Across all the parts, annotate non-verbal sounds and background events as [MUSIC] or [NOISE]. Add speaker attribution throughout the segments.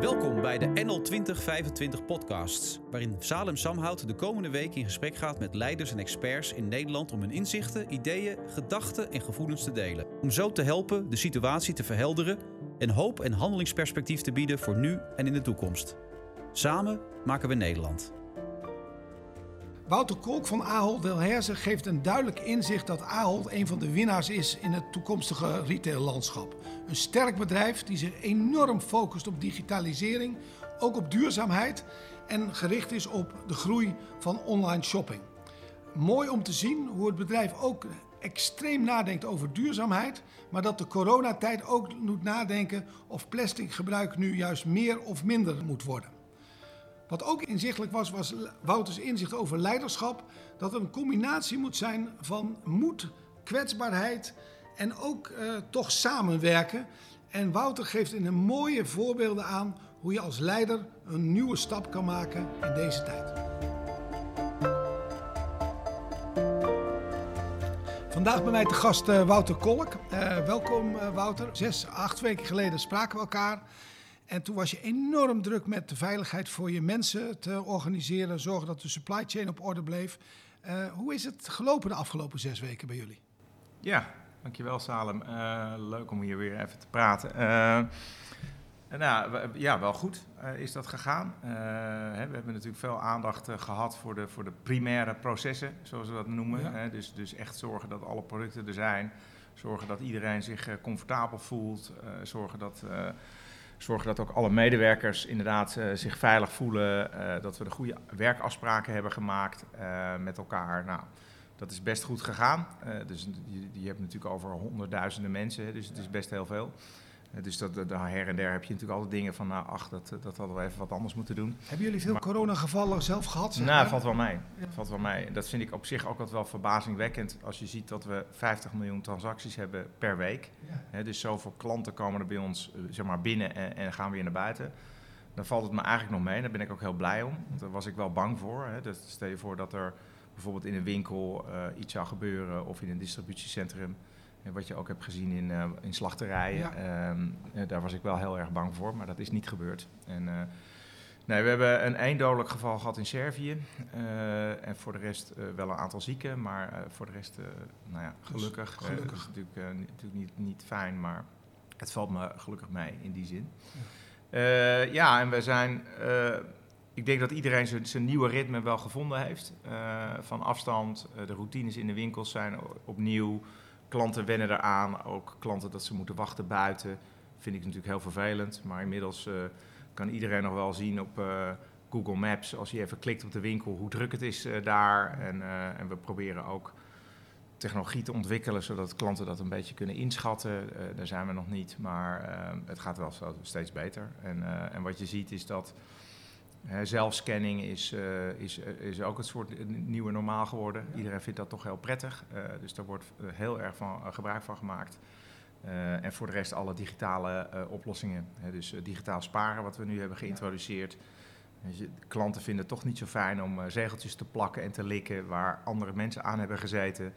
Speaker 1: Welkom bij de NL 2025 podcasts, waarin Salem Samhout de komende week in gesprek gaat met leiders en experts in Nederland om hun inzichten, ideeën, gedachten en gevoelens te delen. Om zo te helpen de situatie te verhelderen en hoop en handelingsperspectief te bieden voor nu en in de toekomst. Samen maken we Nederland.
Speaker 2: Wouter Kolk van Ahold Delhaize geeft een duidelijk inzicht dat Ahold een van de winnaars is in het toekomstige retaillandschap. Een sterk bedrijf die zich enorm focust op digitalisering, ook op duurzaamheid en gericht is op de groei van online shopping. Mooi om te zien hoe het bedrijf ook extreem nadenkt over duurzaamheid, maar dat de coronatijd ook moet nadenken of plastic gebruik nu juist meer of minder moet worden. Wat ook inzichtelijk was, was Wouters inzicht over leiderschap. Dat er een combinatie moet zijn van moed, kwetsbaarheid en ook uh, toch samenwerken. En Wouter geeft in een mooie voorbeelden aan hoe je als leider een nieuwe stap kan maken in deze tijd. Vandaag bij mij te gast uh, Wouter Kolk. Uh, welkom Wouter. Zes, acht weken geleden spraken we elkaar. En toen was je enorm druk met de veiligheid voor je mensen te organiseren, zorgen dat de supply chain op orde bleef. Uh, hoe is het gelopen de afgelopen zes weken bij jullie?
Speaker 3: Ja, dankjewel Salem. Uh, leuk om hier weer even te praten. Uh, nou, ja, wel goed is dat gegaan. Hè, we hebben natuurlijk veel aandacht gehad voor de, voor de primaire processen, zoals we dat noemen. Ja. Hè, dus, dus echt zorgen dat alle producten er zijn. Zorgen dat iedereen zich comfortabel voelt. zorgen dat Zorgen dat ook alle medewerkers inderdaad uh, zich veilig voelen. Uh, dat we de goede werkafspraken hebben gemaakt uh, met elkaar. Nou, dat is best goed gegaan. dus je, je, hebt natuurlijk over honderdduizenden mensen, dus het is best heel veel. Eh, dus dat, dat, her en der heb je natuurlijk altijd dingen van, nou ach, dat, dat hadden we even wat anders moeten doen.
Speaker 2: Hebben jullie veel coronagevallen zelf gehad?
Speaker 3: Zeg nou, valt wel mee. Ja. valt wel mee. Dat vind ik op zich ook wel verbazingwekkend als je ziet dat we 50 miljoen transacties hebben per week. Ja. dus zoveel klanten komen er bij ons eh, zeg maar, binnen en, en, gaan weer naar buiten. Dan valt het me eigenlijk nog mee. Daar ben ik ook heel blij om. Want daar was ik wel bang voor. Hè. Dus stel je voor dat er bijvoorbeeld in een winkel uh, iets zou gebeuren of in een distributiecentrum wat je ook hebt gezien in, uh, in slachterijen. Ehm, daar was ik wel heel erg bang voor, maar dat is niet gebeurd. En, uh, nee, we hebben een eendodelijk geval gehad in Servië. En voor de rest wel een aantal zieken, maar voor de rest, nou ja, gelukkig. Dus gelukkig. is natuurlijk, natuurlijk niet, niet fijn, maar het valt me gelukkig mee in die zin. Ja, ja en we zijn ik denk dat iedereen zijn nieuwe ritme wel gevonden heeft. Uh, van afstand, uh, de routines in de winkels zijn opnieuw klanten wennen eraan. Ook klanten dat ze moeten wachten buiten. Vind ik natuurlijk heel vervelend. Maar inmiddels uh, kan iedereen nog wel zien op uh, Google Maps, als je even klikt op de winkel, hoe druk het is uh, daar. En, en, we proberen ook technologie te ontwikkelen, zodat klanten dat een beetje kunnen inschatten. daar zijn we nog niet, maar het gaat wel steeds beter. En, en wat je ziet is dat zelfscanning is, uh, is, eh, is ook een soort nieuwe normaal geworden. Iedereen vindt dat toch heel prettig. Dus daar wordt heel erg van, gebruik van gemaakt. en voor de rest alle digitale oplossingen. Hè, dus digitaal sparen, wat we nu hebben geïntroduceerd. Dus klanten vinden het toch niet zo fijn om zegeltjes te plakken en te likken waar andere mensen aan hebben gezeten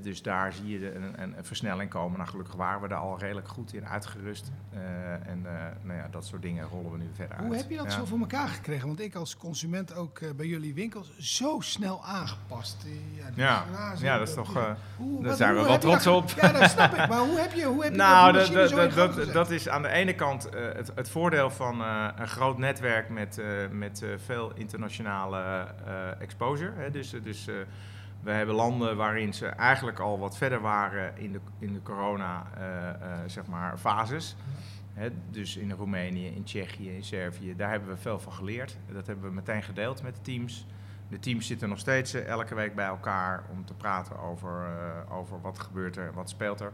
Speaker 3: dus daar zie je een, een, een, versnelling komen. Nou, gelukkig waren we daar al redelijk goed in uitgerust. Uh, en uh, nou ja, dat soort dingen rollen we nu verder
Speaker 2: uit.
Speaker 3: Hoe
Speaker 2: heb je dat
Speaker 3: ja.
Speaker 2: zo voor elkaar gekregen? Want ik als consument ook uh, bij jullie winkels zo snel aangepast.
Speaker 3: Ja, ja, ja dat is toch... Hoe, daar zijn we wel trots op.
Speaker 2: Ja, dat snap ik. Maar hoe heb je, hoe heb je
Speaker 3: nou,
Speaker 2: dat,
Speaker 3: dat, dat, dat, dat, is aan de ene kant het, het, voordeel van een groot netwerk met, met veel internationale exposure. Hè. Dus... dus we hebben landen waarin ze eigenlijk al wat verder waren in de, in de corona uh, uh, zeg maar, fases. Dus in Roemenië, in Tsjechië, in Servië, daar hebben we veel van geleerd. Dat hebben we meteen gedeeld met de teams. De teams zitten nog steeds uh, elke week bij elkaar om te praten over, over wat gebeurt er, wat speelt er.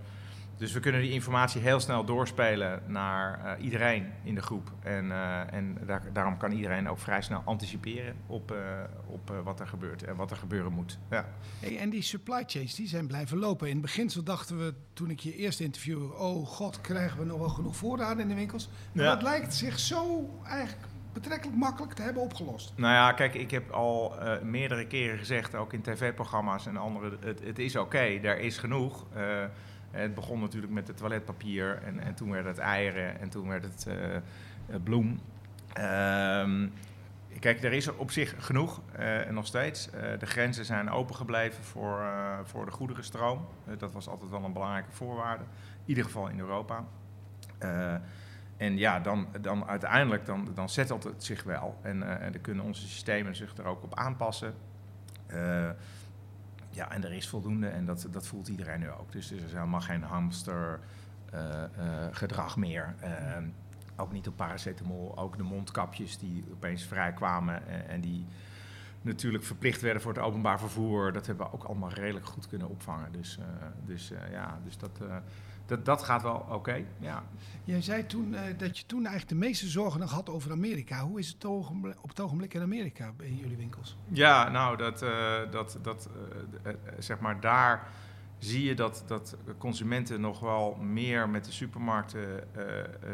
Speaker 3: Dus we kunnen die informatie heel snel doorspelen naar uh, iedereen in de groep. En, uh, en daar, daarom kan iedereen ook vrij snel anticiperen op, uh, op wat er gebeurt en wat er gebeuren moet. Ja.
Speaker 2: Hey, en die supply chains die zijn blijven lopen. In het beginsel dachten we, toen ik je eerst interviewde, oh god, krijgen we nog wel genoeg voorraden in de winkels. Maar ja. dat lijkt zich zo eigenlijk betrekkelijk makkelijk te hebben opgelost.
Speaker 3: Nou ja, kijk, ik heb al meerdere keren gezegd, ook in tv-programma's en andere, het, het is oké, okay, er is genoeg. Het begon natuurlijk met het toiletpapier en, en toen werd het eieren en toen werd het bloem. Ehm, kijk, er is op zich genoeg en nog steeds. de grenzen zijn opengebleven voor, voor de goederenstroom. dat was altijd wel een belangrijke voorwaarde. In ieder geval in Europa. En ja, dan, dan uiteindelijk dan, dan zettelt het zich wel. En, uh, en dan kunnen onze systemen zich er ook op aanpassen. Ja, en er is voldoende en dat, dat voelt iedereen nu ook. Dus er is helemaal geen hamster uh, gedrag meer. ook niet op paracetamol. Ook de mondkapjes die opeens vrij kwamen en, die natuurlijk verplicht werden voor het openbaar vervoer. Dat hebben we ook allemaal redelijk goed kunnen opvangen. Dus, dus ja, dus dat dat, dat gaat wel oké, ja.
Speaker 2: Jij zei toen uh, dat je toen eigenlijk de meeste zorgen nog had over Amerika. Hoe is het op het ogenblik in Amerika bij jullie winkels?
Speaker 3: Ja, nou, dat, uh, dat, dat uh, zeg maar daar zie je dat, dat consumenten nog wel meer met de supermarkten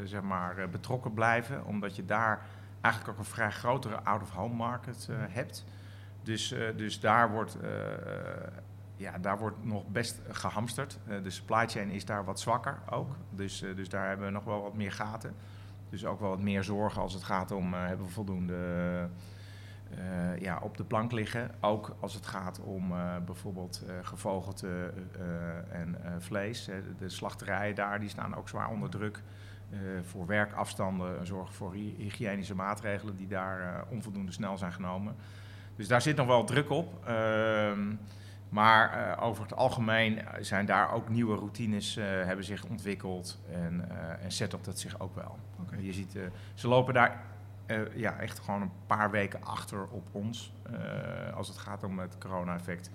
Speaker 3: zeg maar, betrokken blijven. Omdat je daar eigenlijk ook een vrij grotere out-of-home market hebt. Dus, dus daar wordt ja, daar wordt nog best gehamsterd. Uh, de supply chain is daar wat zwakker ook. Dus, uh, dus daar hebben we nog wel wat meer gaten. Dus ook wel wat meer zorgen als het gaat om uh, hebben we voldoende ja, op de plank liggen. Ook als het gaat om bijvoorbeeld gevogelte en vlees. de slachterijen daar die staan ook zwaar onder druk. voor werkafstanden, zorgen voor hygiënische maatregelen die daar onvoldoende snel zijn genomen. Dus daar zit nog wel druk op. Ehm, maar uh, over het algemeen zijn daar ook nieuwe routines uh, hebben zich ontwikkeld en, en setup dat zich ook wel. Okay. Je ziet, ze lopen daar ja, echt gewoon een paar weken achter op ons als het gaat om het corona-effect.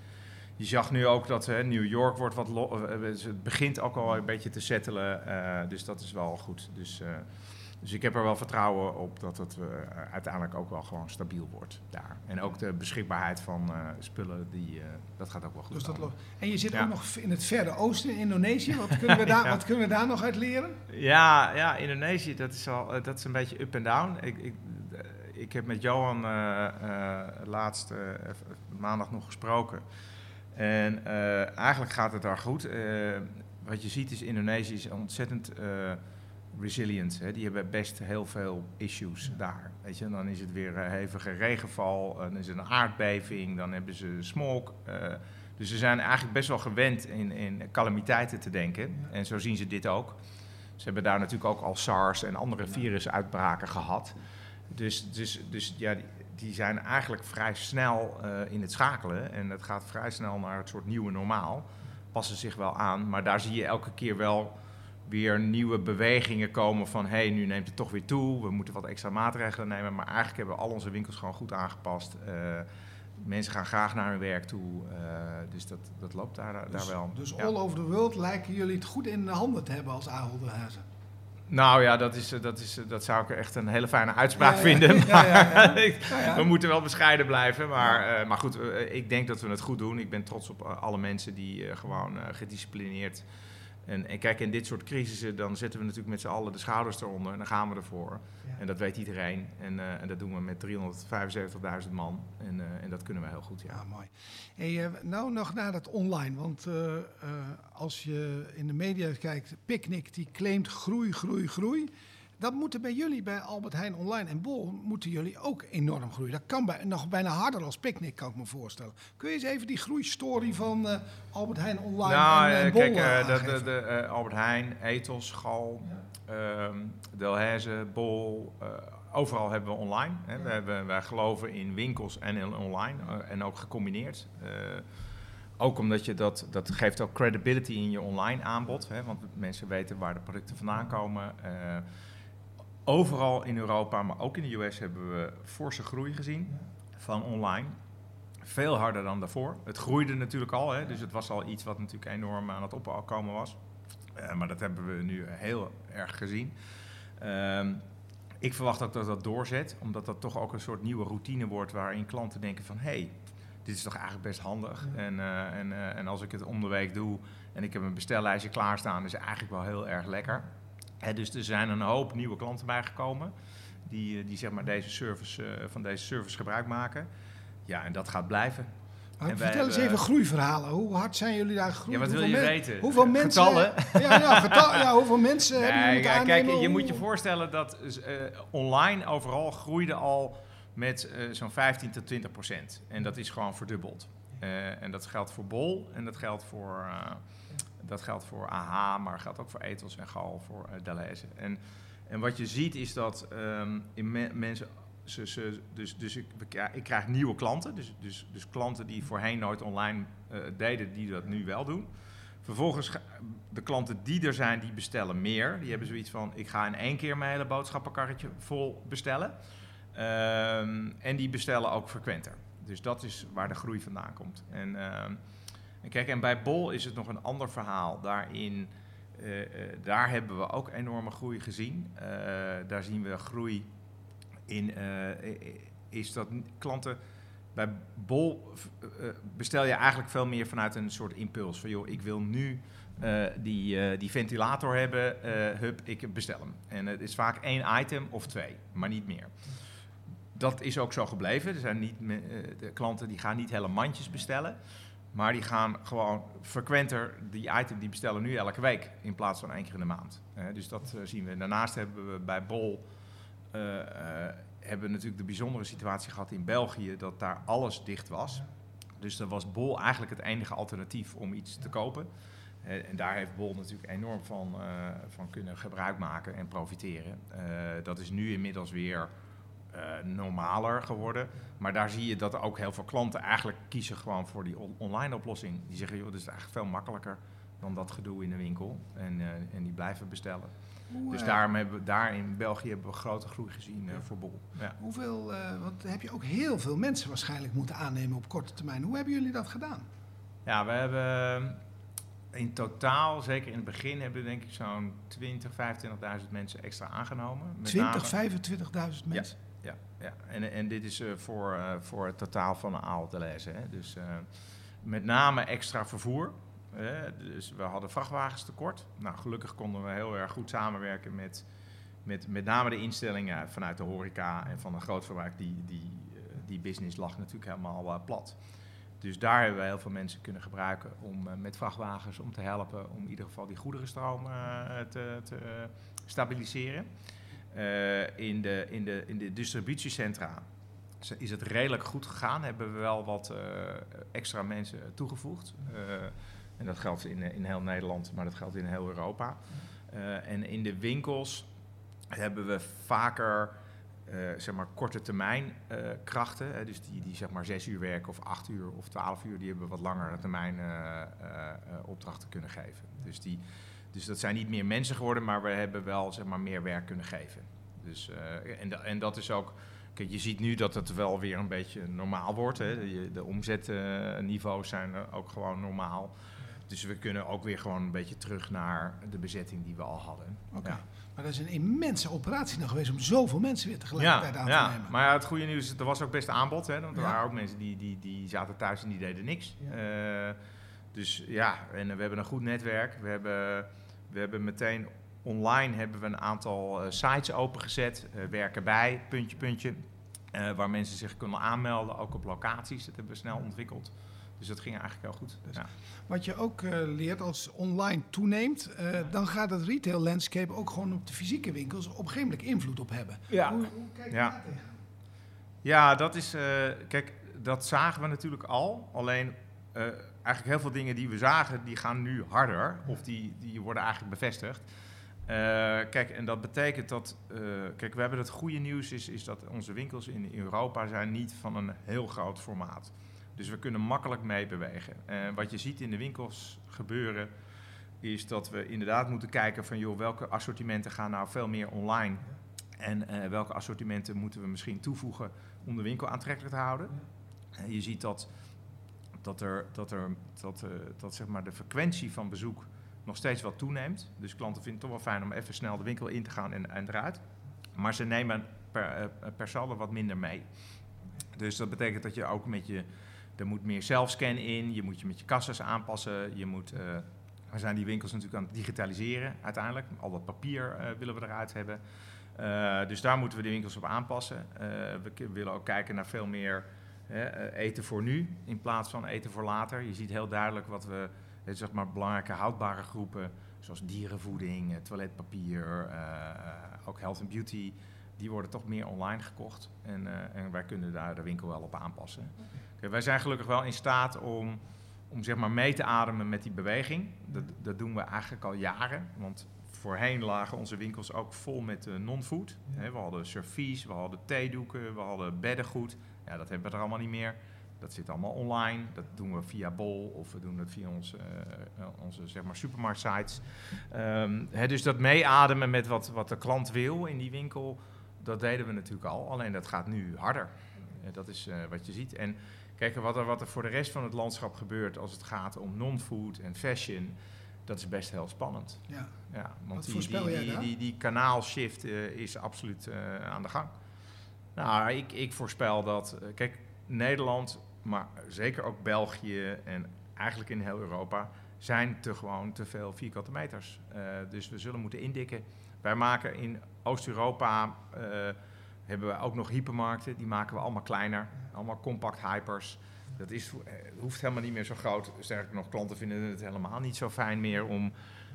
Speaker 3: Je zag nu ook dat New York wordt wat het begint ook al een beetje te settelen, dus dat is wel goed. Dus dus ik heb er wel vertrouwen op dat het uh, uiteindelijk ook wel gewoon stabiel wordt daar. En ook de beschikbaarheid van uh, spullen, die, uh, dat gaat ook wel goed. Dus dat
Speaker 2: en je zit ja. ook nog in het verre oosten, in Indonesië. Wat kunnen we [LAUGHS] daar, ja. wat kunnen we daar nog uit leren?
Speaker 3: Ja, ja Indonesië, dat is, al, dat is een beetje up en down. Ik, ik, ik heb met Johan laatst maandag nog gesproken. En eigenlijk gaat het daar goed. wat je ziet is, Indonesië is ontzettend resilient. Hè. Die hebben best heel veel issues daar. Weet je, dan is het weer uh, hevige regenval, dan is het een aardbeving, dan hebben ze smog. Uh, dus ze zijn eigenlijk best wel gewend in, in calamiteiten te denken. En zo zien ze dit ook. Ze hebben daar natuurlijk ook al SARS en andere virusuitbraken gehad. Dus, dus, dus ja, die, zijn eigenlijk vrij snel uh, in het schakelen. En het gaat vrij snel naar het soort nieuwe normaal. Passen zich wel aan, maar daar zie je elke keer wel weer nieuwe bewegingen komen van hé, hey, nu neemt het toch weer toe, we moeten wat extra maatregelen nemen. Maar eigenlijk hebben we al onze winkels gewoon goed aangepast. Uh, mensen gaan graag naar hun werk toe, uh, dus dat, dat loopt daar,
Speaker 2: dus,
Speaker 3: daar wel.
Speaker 2: Dus ja. all over the world lijken jullie het goed in de handen te hebben als Aholderhuizen?
Speaker 3: Nou ja, dat, is, dat, is, dat zou ik echt een hele fijne uitspraak ja, ja. vinden. Maar [LAUGHS] we moeten wel bescheiden blijven. Maar, uh, maar goed, ik denk dat we het goed doen. Ik ben trots op alle mensen die gewoon gedisciplineerd en, en, kijk, in dit soort crisissen, dan zetten we natuurlijk met z'n allen de schouders eronder en dan gaan we ervoor. Ja. En dat weet iedereen. En, uh, en, dat doen we met 375.000 man. En, uh, en, dat kunnen we heel goed, ja.
Speaker 2: ja mooi. Hey, uh, nou nog naar dat online. Want als je in de media kijkt, Picnic die claimt groei, groei, groei. Dat moeten bij jullie, bij Albert Heijn Online en Bol, moeten jullie ook enorm groeien. Dat kan bij, nog bijna harder als Picnic, kan ik me voorstellen. Kun je eens even die groeistory van uh, Albert Heijn Online nou, en, uh, Bol
Speaker 3: kijk, de, de, de Albert Heijn, Ethos, Gal, ja. um, Delhaize, Bol, overal hebben we online. Hè. Ja. We hebben, wij geloven in winkels en in online en ook gecombineerd. Ook omdat je dat, dat geeft ook credibility in je online aanbod. Hè, want mensen weten waar de producten vandaan komen. Uh, overal in Europa, maar ook in de US hebben we forse groei gezien van online. Veel harder dan daarvoor. Het groeide natuurlijk al, hè, dus het was al iets wat natuurlijk enorm aan het opkomen was. Uh, maar dat hebben we nu heel erg gezien. Uh, ik verwacht ook dat dat doorzet, omdat dat toch ook een soort nieuwe routine wordt waarin klanten denken van hé, hey, dit is toch eigenlijk best handig. Ja. En, uh, en, uh, en als ik het om de week doe en ik heb een bestellijstje klaarstaan, is het eigenlijk wel heel erg lekker dus er zijn een hoop nieuwe klanten bijgekomen die, eh, die zeg maar deze service, uh, van deze service gebruik maken. Ja, en dat gaat blijven.
Speaker 2: Maar vertel eens even groeiverhalen. Hoe hard zijn jullie daar gegroeid?
Speaker 3: Ja, wat wil
Speaker 2: hoeveel
Speaker 3: je weten?
Speaker 2: Hoeveel [LAUGHS] mensen?
Speaker 3: Getallen?
Speaker 2: Ja, ja, getal, ja hoeveel mensen hebben jullie
Speaker 3: kijk, je moet je voorstellen dat eh, online overal groeide al met eh, zo'n 15 tot 20 procent. En dat is gewoon verdubbeld. Eh, en dat geldt voor Bol en dat geldt voor, eh, dat geldt voor AH, maar geldt ook voor Ethos en Gal, voor Deleuze. En, en wat je ziet is dat ehm, mensen... Ze, dus dus ik, ik krijg nieuwe klanten, dus, dus, dus klanten die voorheen nooit online eh, deden, die dat nu wel doen. Vervolgens, de klanten die er zijn, die bestellen meer. Die hebben zoiets van, ik ga in één keer mijn hele boodschappenkarretje vol bestellen. Ehm, en die bestellen ook frequenter. Dus dat is waar de groei vandaan komt. En, ehm, en kijk, en bij Bol is het nog een ander verhaal. Daarin, eh, eh, daar hebben we ook enorme groei gezien. Eh, daar zien we groei in, is dat klanten... Bij Bol bestel je eigenlijk veel meer vanuit een soort impuls. Van joh, ik wil nu die, die ventilator hebben, hup, ik bestel hem. En het is vaak één item of twee, maar niet meer. Dat is ook zo gebleven. Er zijn niet, de klanten die gaan niet hele mandjes bestellen. Maar die gaan gewoon frequenter die item die bestellen nu elke week in plaats van één keer in de maand. Dus dat eh, zien we. Daarnaast hebben we bij Bol eh, eh, hebben natuurlijk de bijzondere situatie gehad in België dat daar alles dicht was. Dus dan was Bol eigenlijk het enige alternatief om iets te kopen. En daar heeft Bol natuurlijk enorm van, van kunnen gebruik maken en profiteren. Dat is nu inmiddels weer normaler geworden. Maar daar zie je dat ook heel veel klanten eigenlijk kiezen gewoon voor die on- online oplossing. Die zeggen, joh, dat is eigenlijk veel makkelijker dan dat gedoe in de winkel. En, eh, en die blijven bestellen.
Speaker 2: Hoe,
Speaker 3: Dus
Speaker 2: eh,
Speaker 3: daarom hebben we, daar in België hebben we grote groei gezien eh, voor Bol. Ja.
Speaker 2: Hoeveel, eh, want heb je ook heel veel mensen waarschijnlijk moeten aannemen op korte termijn. Hoe hebben jullie dat gedaan?
Speaker 3: Ja, we hebben in totaal, zeker in het begin, hebben we denk ik zo'n 20, 25.000 mensen extra aangenomen. Met
Speaker 2: 20,
Speaker 3: name-
Speaker 2: 25.000 mensen?
Speaker 3: Ja, ja. En, en dit is eh, voor, eh, voor het totaal van de AAL te lezen. Hè. Dus eh, met name extra vervoer. dus we hadden vrachtwagens tekort. Nou, gelukkig konden we heel erg goed samenwerken met, met met name de instellingen vanuit de horeca en van een grootverbruik. Die, die, die business lag natuurlijk helemaal plat. Dus daar hebben we heel veel mensen kunnen gebruiken om met vrachtwagens om te helpen om in ieder geval die goederenstroom te, te stabiliseren. Eh, in, de, in, de, in de distributiecentra is- het redelijk goed gegaan. Hebben we wel wat eh, extra mensen toegevoegd. Eh, en dat geldt in, in heel Nederland, maar dat geldt in heel Europa. En in de winkels hebben we vaker zeg maar korte termijn krachten. hè, dus die, die zeg maar zes uur werken of acht uur of twaalf uur, die hebben wat langere termijn opdrachten kunnen geven. Dus, die, dus dat zijn niet meer mensen geworden, maar we hebben wel zeg maar, meer werk kunnen geven. Dus, eh, en, da- en dat is ook. Kijk, je ziet nu dat het wel weer een beetje normaal wordt. Hè. De, de omzetniveaus zijn ook gewoon normaal. Dus we kunnen ook weer gewoon een beetje terug naar de bezetting die we al hadden.
Speaker 2: Oké.
Speaker 3: Ja.
Speaker 2: Maar dat is een immense operatie nog geweest om zoveel mensen weer tegelijkertijd aan te
Speaker 3: ja.
Speaker 2: nemen.
Speaker 3: Maar ja, het goede nieuws is, er was ook best aanbod. Hè, want er
Speaker 2: Ja.
Speaker 3: waren ook mensen die, die, die zaten thuis en die deden niks.
Speaker 2: Ja.
Speaker 3: Eh, dus ja, en we hebben een goed netwerk. We hebben, we hebben meteen online hebben we een aantal eh, sites opengezet. eh werken bij, puntje, puntje. eh, waar mensen zich kunnen aanmelden, ook op locaties. Dat hebben we snel ontwikkeld. Dus dat ging eigenlijk heel goed.
Speaker 2: Dus-
Speaker 3: ja.
Speaker 2: Wat je ook leert als online toeneemt, dan gaat het retail landscape ook gewoon op de fysieke winkels op een gegeven moment invloed op hebben.
Speaker 3: Ja.
Speaker 2: Hoe, hoe kijk je
Speaker 3: Ja.
Speaker 2: daar tegenaan?
Speaker 3: Ja, dat is. kijk, dat zagen we natuurlijk al. Alleen eigenlijk heel veel dingen die we zagen, die gaan nu harder. Of die, die worden eigenlijk bevestigd. Eh, kijk, en dat betekent dat. eh, kijk, we hebben het goede nieuws is, is dat onze winkels in Europa zijn niet van een heel groot formaat. Dus we kunnen makkelijk meebewegen. En wat je ziet in de winkels gebeuren, is dat we inderdaad moeten kijken van joh, welke assortimenten gaan nou veel meer online. En eh, welke assortimenten moeten we misschien toevoegen om de winkel aantrekkelijk te houden. Eh, je ziet dat, dat, er, dat, er, dat, eh, dat zeg maar de frequentie van bezoek nog steeds wat toeneemt. Dus klanten vinden het toch wel fijn om even snel de winkel in te gaan en, eruit. Maar ze nemen per, eh, per saldo wat minder mee. Dus dat betekent dat je ook met je... Er moet meer zelfscan in, je moet je met je kassas aanpassen. Je moet, eh, we zijn die winkels natuurlijk aan het digitaliseren uiteindelijk. Al dat papier willen we eruit hebben. Dus daar moeten we de winkels op aanpassen. We willen ook kijken naar veel meer eten voor nu in plaats van eten voor later. Je ziet heel duidelijk wat we, zeg maar, belangrijke houdbare groepen, zoals dierenvoeding, toiletpapier, ook health and beauty, die worden toch meer online gekocht. En, en wij kunnen daar de winkel wel op aanpassen. wij zijn gelukkig wel in staat om om zeg maar mee te ademen met die beweging. Dat, dat doen we eigenlijk al jaren. Want voorheen lagen onze winkels ook vol met non-food. We hadden servies, we hadden theedoeken, we hadden beddengoed. Ja, dat hebben we er allemaal niet meer. Dat zit allemaal online. Dat doen we via Bol of we doen het via onze, uh, onze zeg maar, supermarktsites. Um, dus dat meeademen met wat, wat de klant wil in die winkel, dat deden we natuurlijk al. Alleen dat gaat nu harder. dat is uh, wat je ziet. En Kijk, wat er, wat er voor de rest van het landschap gebeurt als het gaat om non-food en fashion, dat is best heel spannend.
Speaker 2: Ja.
Speaker 3: Ja, want die, die, die, die, die, kanaalshift is absoluut aan de gang. Nou, ik, ik voorspel dat, uh, kijk, Nederland, maar zeker ook België en eigenlijk in heel Europa, zijn te gewoon te veel vierkante meters. dus we zullen moeten indikken. Wij maken in Oost-Europa hebben we ook nog hypermarkten, die maken we allemaal kleiner. Allemaal compact hypers. Dat is, eh, hoeft helemaal niet meer zo groot. Sterker nog, klanten vinden het helemaal niet zo fijn meer om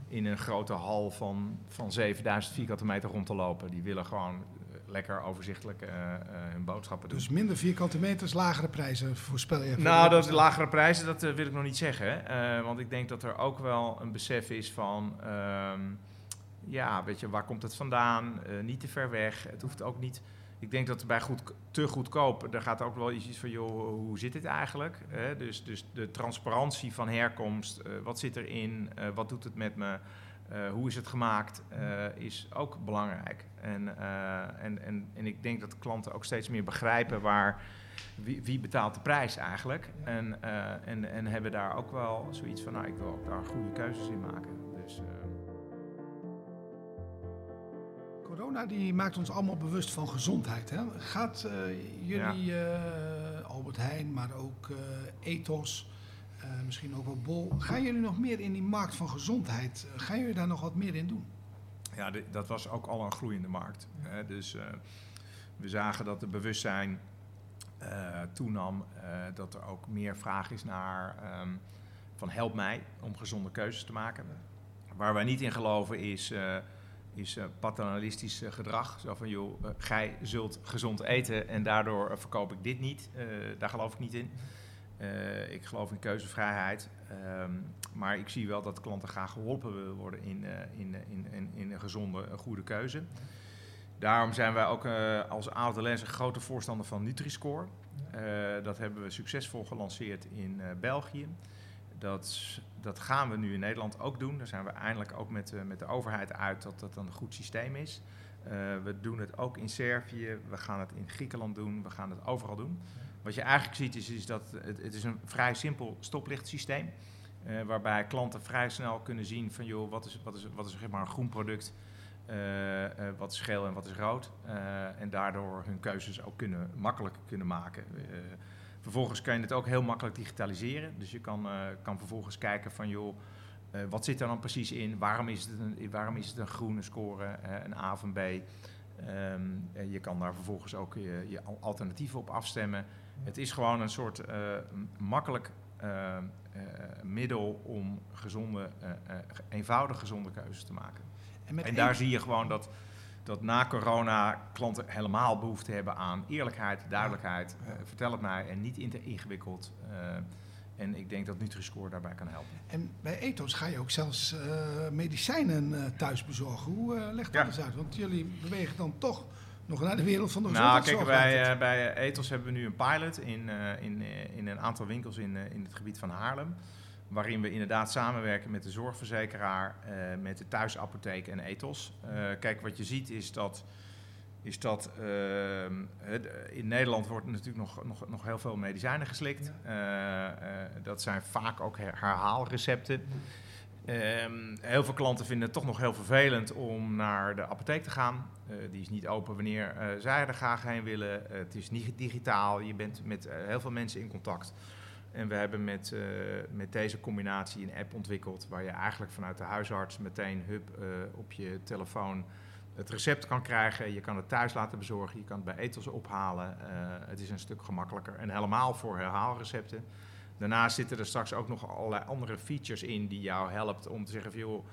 Speaker 3: in een grote hal van, van 7000 vierkante meter rond te lopen. Die willen gewoon eh, lekker overzichtelijk uh, uh, hun boodschappen doen.
Speaker 2: Dus minder vierkante meters, lagere prijzen voorspel je?
Speaker 3: Nou, dat lagere prijzen, dat wil ik nog niet zeggen. want ik denk dat er ook wel een besef is van... Ehm, ja, weet je, waar komt het vandaan? niet te ver weg. Het hoeft ook niet ik denk dat bij goed, te goedkoop, daar gaat ook wel iets van, joh, hoe zit dit eigenlijk? dus, dus de transparantie van herkomst, uh, wat zit erin, uh, wat doet het met me, uh, hoe is het gemaakt, is ook belangrijk. En, en, en, en ik denk dat klanten ook steeds meer begrijpen waar, wie, wie betaalt de prijs eigenlijk. En, en, en hebben daar ook wel zoiets van, nou, ik wil ook daar goede keuzes in maken. Dus,
Speaker 2: corona die maakt ons allemaal bewust van gezondheid. Hè? Gaat jullie, Albert Heijn, maar ook Ethos, misschien ook wel Bol, gaan jullie nog meer in die markt van gezondheid? Gaan jullie daar nog wat meer in doen?
Speaker 3: Ja, dat was ook al een groeiende markt. Hè? Dus we zagen dat het bewustzijn toenam, dat er ook meer vraag is naar um, van help mij om gezonde keuzes te maken. Waar wij niet in geloven is is paternalistisch gedrag. Zo van, joh, gij zult gezond eten en daardoor verkoop ik dit niet. daar geloof ik niet in. Ik geloof in keuzevrijheid. Um, maar ik zie wel dat klanten graag geholpen willen worden in, in, in, in, in, een gezonde, een goede keuze. Daarom zijn wij ook als Adelens een grote voorstander van Nutri-Score. dat hebben we succesvol gelanceerd in België. Dat, dat gaan we nu in Nederland ook doen. Daar zijn we eindelijk ook met, met de overheid uit dat dat een goed systeem is. We doen het ook in Servië, we gaan het in Griekenland doen, we gaan het overal doen. Wat je eigenlijk ziet is, is dat het, het is een vrij simpel stoplichtsysteem is. Uh, waarbij klanten vrij snel kunnen zien van joh, wat is, wat is, wat is zeg maar een groen product, wat is geel en wat is rood. en daardoor hun keuzes ook kunnen, makkelijk kunnen maken. Vervolgens kan je het ook heel makkelijk digitaliseren. Dus je kan, kan vervolgens kijken van joh, wat zit er dan precies in? Waarom is het een, waarom is het een groene score, een A een B? Um, je kan daar vervolgens ook je, alternatieven op afstemmen. Het is gewoon een soort makkelijk middel om gezonde, eenvoudig gezonde keuzes te maken. En, en daar zie je gewoon dat dat na corona klanten helemaal behoefte hebben aan eerlijkheid, duidelijkheid. Uh, vertel het mij en niet te ingewikkeld. Uh, en ik denk dat Nutri-Score daarbij kan helpen.
Speaker 2: En bij Ethos ga je ook zelfs uh, medicijnen thuis bezorgen. Hoe legt dat ja. eens uit? Want jullie bewegen dan toch nog naar de wereld van de gezondheidszorg.
Speaker 3: Nou, kijk, bij, bij Ethos hebben we nu een pilot in, in, in een aantal winkels in, in het gebied van Haarlem waarin we inderdaad samenwerken met de zorgverzekeraar, met de thuisapotheek en ethos. Kijk, wat je ziet is dat, is dat uh, in Nederland wordt natuurlijk nog, nog, nog heel veel medicijnen geslikt. dat zijn vaak ook herhaalrecepten. Ehm, heel veel klanten vinden het toch nog heel vervelend om naar de apotheek te gaan. die is niet open wanneer zij er graag heen willen. het is niet digitaal. Je bent met heel veel mensen in contact. En we hebben met, met deze combinatie een app ontwikkeld waar je eigenlijk vanuit de huisarts meteen uh, op je telefoon het recept kan krijgen. Je kan het thuis laten bezorgen. Je kan het bij etels ophalen. het is een stuk gemakkelijker. En helemaal voor herhaalrecepten. Daarnaast zitten er straks ook nog allerlei andere features in die jou helpt om te zeggen van joh,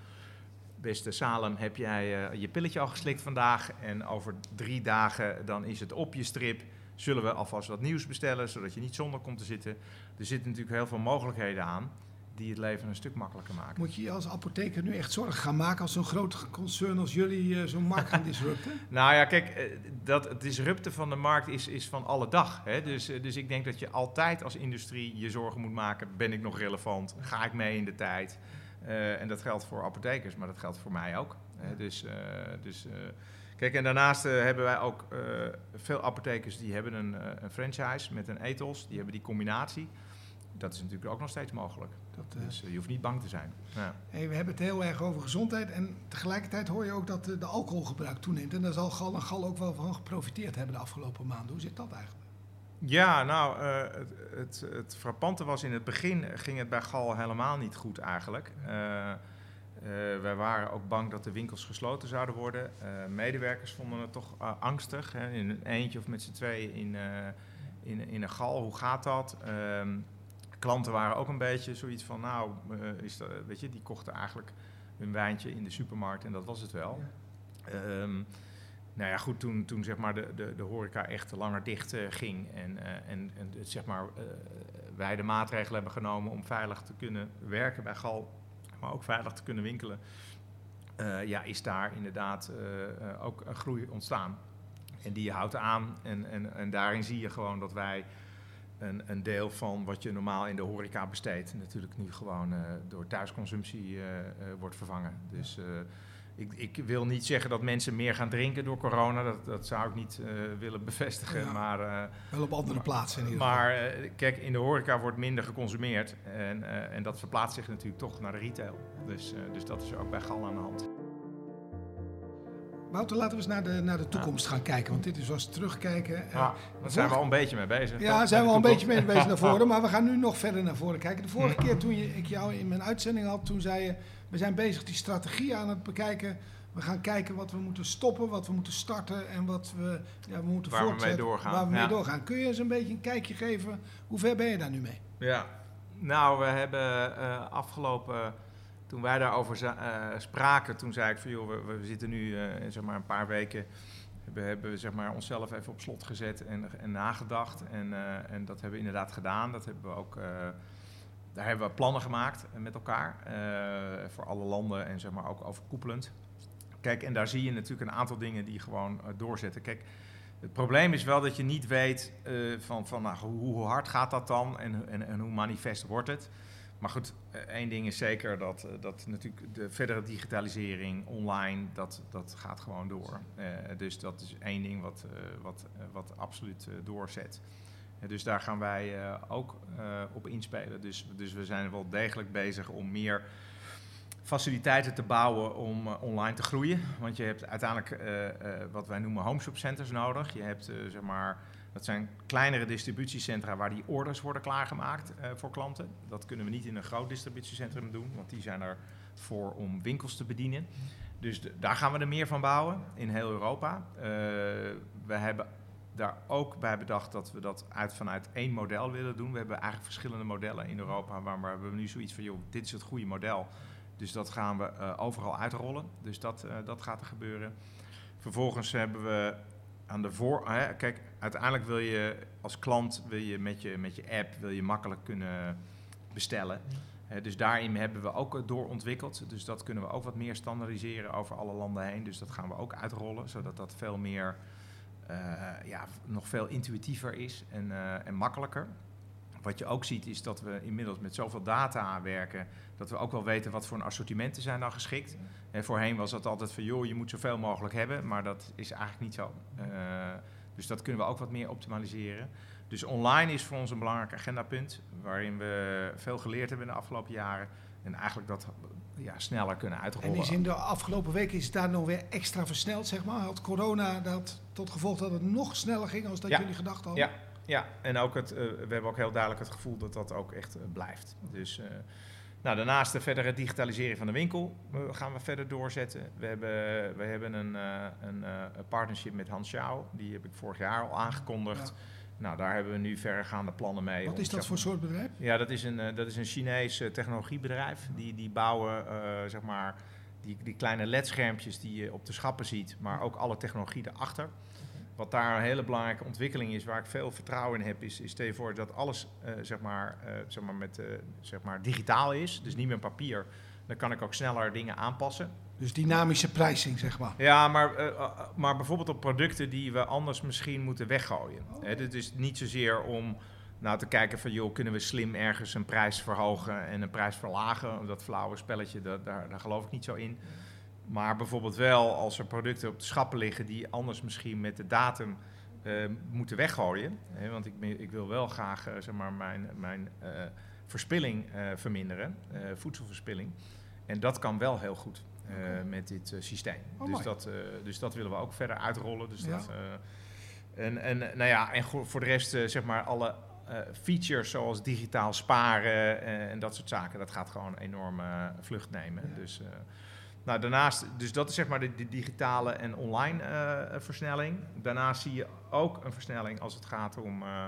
Speaker 3: beste Salem, heb jij uh, je pilletje al geslikt vandaag? En over drie dagen dan is het op je strip. Zullen we alvast wat nieuws bestellen, zodat je niet zonder komt te zitten? Er zitten natuurlijk heel veel mogelijkheden aan die het leven een stuk makkelijker maken.
Speaker 2: Moet je je als apotheker nu echt zorgen gaan maken als zo'n groot concern als jullie uh, zo'n markt gaan [LAUGHS] disrupten?
Speaker 3: nou ja, kijk, uh, dat, het disrupten van de markt is, is van alle dag. Hè? Dus, uh, dus ik denk dat je altijd als industrie je zorgen moet maken. Ben ik nog relevant? Ga ik mee in de tijd? en dat geldt voor apothekers, maar dat geldt voor mij ook. Hè? Dus, dus kijk, en daarnaast hebben wij ook veel apothekers die hebben een, een franchise met een ethos. Die hebben die combinatie dat is natuurlijk ook nog steeds mogelijk. Dat, uh, dus je hoeft niet bang te zijn. Ja.
Speaker 2: Hey, we hebben het heel erg over gezondheid. En tegelijkertijd hoor je ook dat de alcoholgebruik toeneemt. En daar zal Gal en Gal ook wel van geprofiteerd hebben de afgelopen maanden. Hoe zit dat eigenlijk?
Speaker 3: Ja, nou, uh, het, het, het, frappante was in het begin ging het bij Gal helemaal niet goed eigenlijk. Uh, wij waren ook bang dat de winkels gesloten zouden worden. medewerkers vonden het toch angstig. Hè, in een eentje of met z'n tweeën in, in, in een gal, hoe gaat dat? Ehm, klanten waren ook een beetje zoiets van, nou, uh, is dat, weet je, die kochten eigenlijk hun wijntje in de supermarkt en dat was het wel. Um, nou ja, goed, toen, toen zeg maar de, de, de horeca echt langer dicht uh, ging en, uh, en, en zeg maar, wij de maatregelen hebben genomen om veilig te kunnen werken bij Gal, maar ook veilig te kunnen winkelen, ja, is daar inderdaad ook een groei ontstaan. En die houdt aan en, en, en daarin zie je gewoon dat wij een, een, deel van wat je normaal in de horeca besteedt, natuurlijk nu gewoon uh, door thuisconsumptie uh, uh, wordt vervangen. Dus ik, ik, wil niet zeggen dat mensen meer gaan drinken door corona, dat, dat zou ik niet willen bevestigen. Ja, maar,
Speaker 2: wel op andere plaatsen in ieder
Speaker 3: geval. Maar kijk, in de horeca wordt minder geconsumeerd en, en dat verplaatst zich natuurlijk toch naar de retail. Dus, dus dat is ook bij Gal aan de hand.
Speaker 2: Wouter, laten we eens naar de, naar de toekomst gaan kijken. Want dit is zoals terugkijken.
Speaker 3: Ja, daar zijn we al een beetje mee bezig.
Speaker 2: Ja, daar zijn we al een beetje mee bezig naar [LAUGHS] voren. Maar we gaan nu nog verder naar voren kijken. De vorige keer toen je, ik jou in mijn uitzending had, toen zei je... We zijn bezig die strategie aan het bekijken. We gaan kijken wat we moeten stoppen, wat we moeten starten en wat we, ja, we moeten
Speaker 3: waar voortzetten. We mee doorgaan.
Speaker 2: Waar we mee doorgaan. Kun je eens een beetje een kijkje geven? Hoe ver ben je daar nu mee?
Speaker 3: Ja, nou, we hebben uh, afgelopen toen wij daarover uh, spraken, toen zei ik van joh, we, zitten nu uh, zeg maar een paar weken, we hebben zeg maar onszelf even op slot gezet en, en nagedacht. En, uh, en dat hebben we inderdaad gedaan. Dat hebben we ook, daar hebben we plannen gemaakt met elkaar voor alle landen en zeg maar ook overkoepelend. Kijk, en daar zie je natuurlijk een aantal dingen die gewoon doorzetten. Kijk, het probleem is wel dat je niet weet van, van nou, hoe, hoe, hard gaat dat dan en, en, en hoe manifest wordt het. Maar goed, eh, één ding is zeker dat, eh, dat natuurlijk de verdere digitalisering online, dat, dat gaat gewoon door. Uh, dus dat is één ding wat, wat, wat absoluut doorzet. dus daar gaan wij ook op inspelen. Dus, dus we zijn wel degelijk bezig om meer faciliteiten te bouwen om online te groeien. Want je hebt uiteindelijk wat wij noemen homeshop centers nodig. Je hebt zeg maar dat zijn kleinere distributiecentra waar die orders worden klaargemaakt uh, voor klanten. Dat kunnen we niet in een groot distributiecentrum doen, want die zijn er voor om winkels te bedienen. Dus daar gaan we er meer van bouwen in heel Europa. Uh, we hebben daar ook bij bedacht dat we dat uit, vanuit één model willen doen. We hebben eigenlijk verschillende modellen in Europa, maar we nu zoiets van, joh, dit is het goede model. Dus dat gaan we uh, overal uitrollen. Dus dat, dat gaat er gebeuren. Vervolgens hebben we aan de voor. Hè, kijk, uiteindelijk wil je als klant wil je met je, met je app wil je makkelijk kunnen bestellen. dus daarin hebben we ook doorontwikkeld. Dus dat kunnen we ook wat meer standaardiseren over alle landen heen. Dus dat gaan we ook uitrollen, zodat dat veel meer, uh, ja, nog veel intuïtiever is en, uh, en makkelijker. Wat je ook ziet is dat we inmiddels met zoveel data werken, dat we ook wel weten wat voor een assortimenten zijn dan geschikt. En voorheen was dat altijd van, joh, je moet zoveel mogelijk hebben, maar dat is eigenlijk niet zo. Uh, dus dat kunnen we ook wat meer optimaliseren. Dus online is voor ons een belangrijk agendapunt, waarin we veel geleerd hebben in de afgelopen jaren. En eigenlijk dat ja, sneller kunnen uitrollen.
Speaker 2: En is in de afgelopen weken is het daar nog weer extra versneld, zeg maar? Had corona dat tot gevolg dat het nog sneller ging als dat jullie gedacht hadden?
Speaker 3: Ja, ja. en ook het, uh, we hebben ook heel duidelijk het gevoel dat dat ook echt uh, blijft. Dus uh, Nou, daarnaast de verdere digitalisering van de winkel eh, gaan we verder doorzetten. We hebben, we hebben een, uh, een, een, partnership met Hans Schouw. Die heb ik vorig jaar al aangekondigd. Nou, daar hebben we nu verregaande plannen mee.
Speaker 2: Wat is dat voor soort bedrijf?
Speaker 3: Ja, dat is een, dat is een Chinees technologiebedrijf. Die, die bouwen, zeg maar, die, die kleine ledschermpjes die je op de schappen ziet, maar ook alle technologie erachter. Wat daar een hele belangrijke ontwikkeling is, waar ik veel vertrouwen in heb, is, is stel je voor dat alles uh, zeg maar, uh, zeg maar met, uh, zeg maar digitaal is, dus niet meer papier. Dan kan ik ook sneller dingen aanpassen.
Speaker 2: Dus dynamische pricing, zeg maar.
Speaker 3: Ja, maar, maar bijvoorbeeld op producten die we anders misschien moeten weggooien. Oh. Het is niet zozeer om nou, te kijken van, joh, kunnen we slim ergens een prijs verhogen en een prijs verlagen? Dat flauwe spelletje, dat, daar, daar geloof ik niet zo in. Maar bijvoorbeeld wel als er producten op de schappen liggen die anders misschien met de datum uh, moeten weggooien. Hè, want ik, ik, wil wel graag uh, zeg maar mijn, mijn uh, verspilling verminderen, voedselverspilling. En dat kan wel heel goed okay. met dit systeem. Oh, dus, dat, dus dat willen we ook verder uitrollen. Dus ja. dat, en, en, nou ja, en voor de rest zeg maar alle features zoals digitaal sparen en dat soort zaken, dat gaat gewoon enorm vlucht nemen. Ja. Dus nou, daarnaast, dus dat is zeg maar de, de digitale en online uh, versnelling. Daarnaast zie je ook een versnelling als het gaat om uh,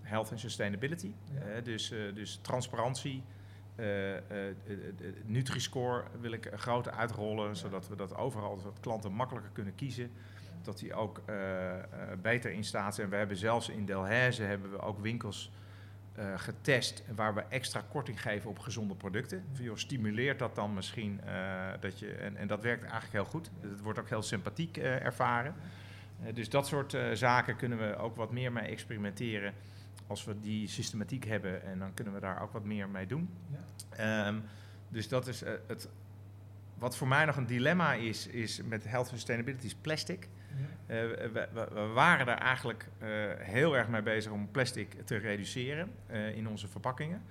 Speaker 3: health en sustainability. Ja. Uh, dus, dus transparantie. Nutri-score wil ik groter uitrollen, ja. zodat we dat overal, zodat klanten makkelijker kunnen kiezen. Dat die ook beter in staat zijn. We hebben zelfs in Delhaize hebben we ook winkels uh, getest waar we extra korting geven op gezonde producten. Joh, stimuleert dat dan misschien uh, dat je. En, en, dat werkt eigenlijk heel goed. Het wordt ook heel sympathiek uh, ervaren. dus dat soort zaken kunnen we ook wat meer mee experimenteren. Als we die systematiek hebben en dan kunnen we daar ook wat meer mee doen. Ja. Um, dus dat is het. Wat voor mij nog een dilemma is, is met health sustainability is plastic. Uh, we, we, waren daar eigenlijk uh, heel erg mee bezig om plastic te reduceren uh, in onze verpakkingen.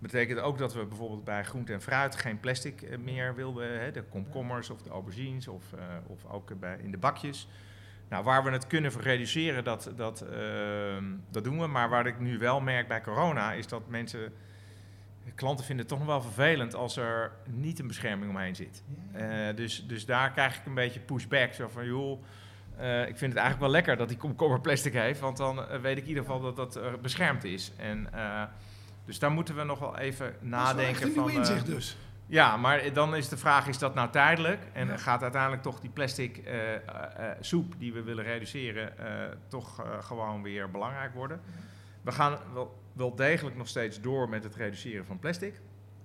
Speaker 3: Dat betekent ook dat we bijvoorbeeld bij groente en fruit geen plastic meer wilden. Hè, de komkommers of de aubergines of, of ook bij, in de bakjes. Nou, waar we het kunnen reduceren, dat, dat, ehm, dat doen we. Maar waar ik nu wel merk bij corona, is dat mensen klanten vinden het toch nog wel vervelend als er niet een bescherming omheen zit. dus, dus daar krijg ik een beetje pushback. Zo van, joh, uh, ik vind het eigenlijk wel lekker dat die komkommer plastic heeft, want dan uh, weet ik in ieder geval dat dat beschermd is. En, dus daar moeten we nog wel even nadenken.
Speaker 2: Dat is
Speaker 3: van.
Speaker 2: inzicht dus.
Speaker 3: Ja, maar dan is de vraag: is dat nou tijdelijk? En ja. gaat uiteindelijk toch die plastic soep die we willen reduceren, toch gewoon weer belangrijk worden? We gaan wel, wel, degelijk nog steeds door met het reduceren van plastic.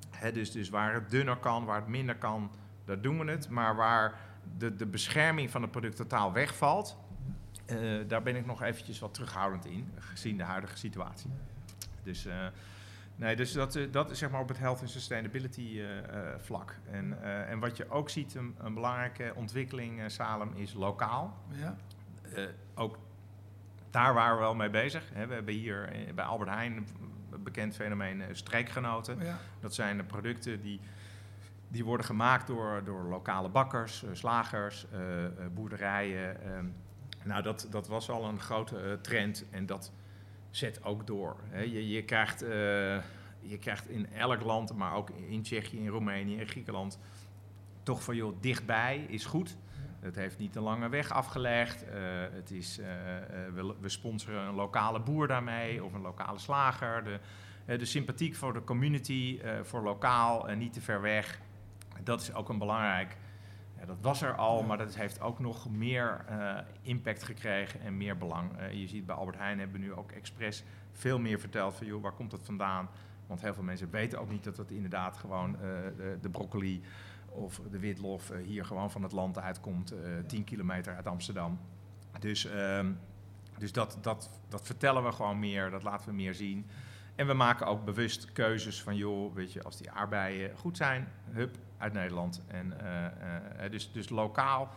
Speaker 3: Hè, dus, dus waar het dunner kan, waar het minder kan, daar doen we het. Maar waar de, de bescherming van het product totaal wegvalt, uh, daar ben ik nog eventjes wat terughoudend in, gezien de huidige situatie. Dus, uh, nee, dus dat, uh, dat is zeg maar op het health en sustainability vlak. En, en wat je ook ziet, een, een belangrijke ontwikkeling, Salem, is lokaal. Ja. ook daar waren we wel mee bezig. Hè. We hebben hier bij Albert Heijn een bekend fenomeen streekgenoten. Ja. Dat zijn de producten die die worden gemaakt door, door lokale bakkers, uh, slagers, boerderijen. Um, nou, dat, dat was al een grote trend en dat zet ook door. Hè. Je, je, krijgt, je krijgt in elk land, maar ook in Tsjechië, in Roemenië, in Griekenland, toch van joh, dichtbij is goed. Het heeft niet een lange weg afgelegd. Uh, het is, uh, we, we, sponsoren een lokale boer daarmee of een lokale slager. De, de sympathiek voor de community, voor lokaal en niet te ver weg dat is ook een belangrijk. Ja, dat was er al, maar dat heeft ook nog meer uh, impact gekregen en meer belang. Uh, je ziet bij Albert Heijn hebben we nu ook expres veel meer verteld van joh, waar komt dat vandaan? Want heel veel mensen weten ook niet dat het inderdaad gewoon uh, de, de, broccoli of de witlof hier gewoon van het land uitkomt, 10 kilometer uit Amsterdam. Dus, ehm, dus dat, dat, dat vertellen we gewoon meer, dat laten we meer zien. En we maken ook bewust keuzes van, joh, weet je, als die aardbeien goed zijn, hup, uit Nederland. En, uh, uh, dus, dus lokaal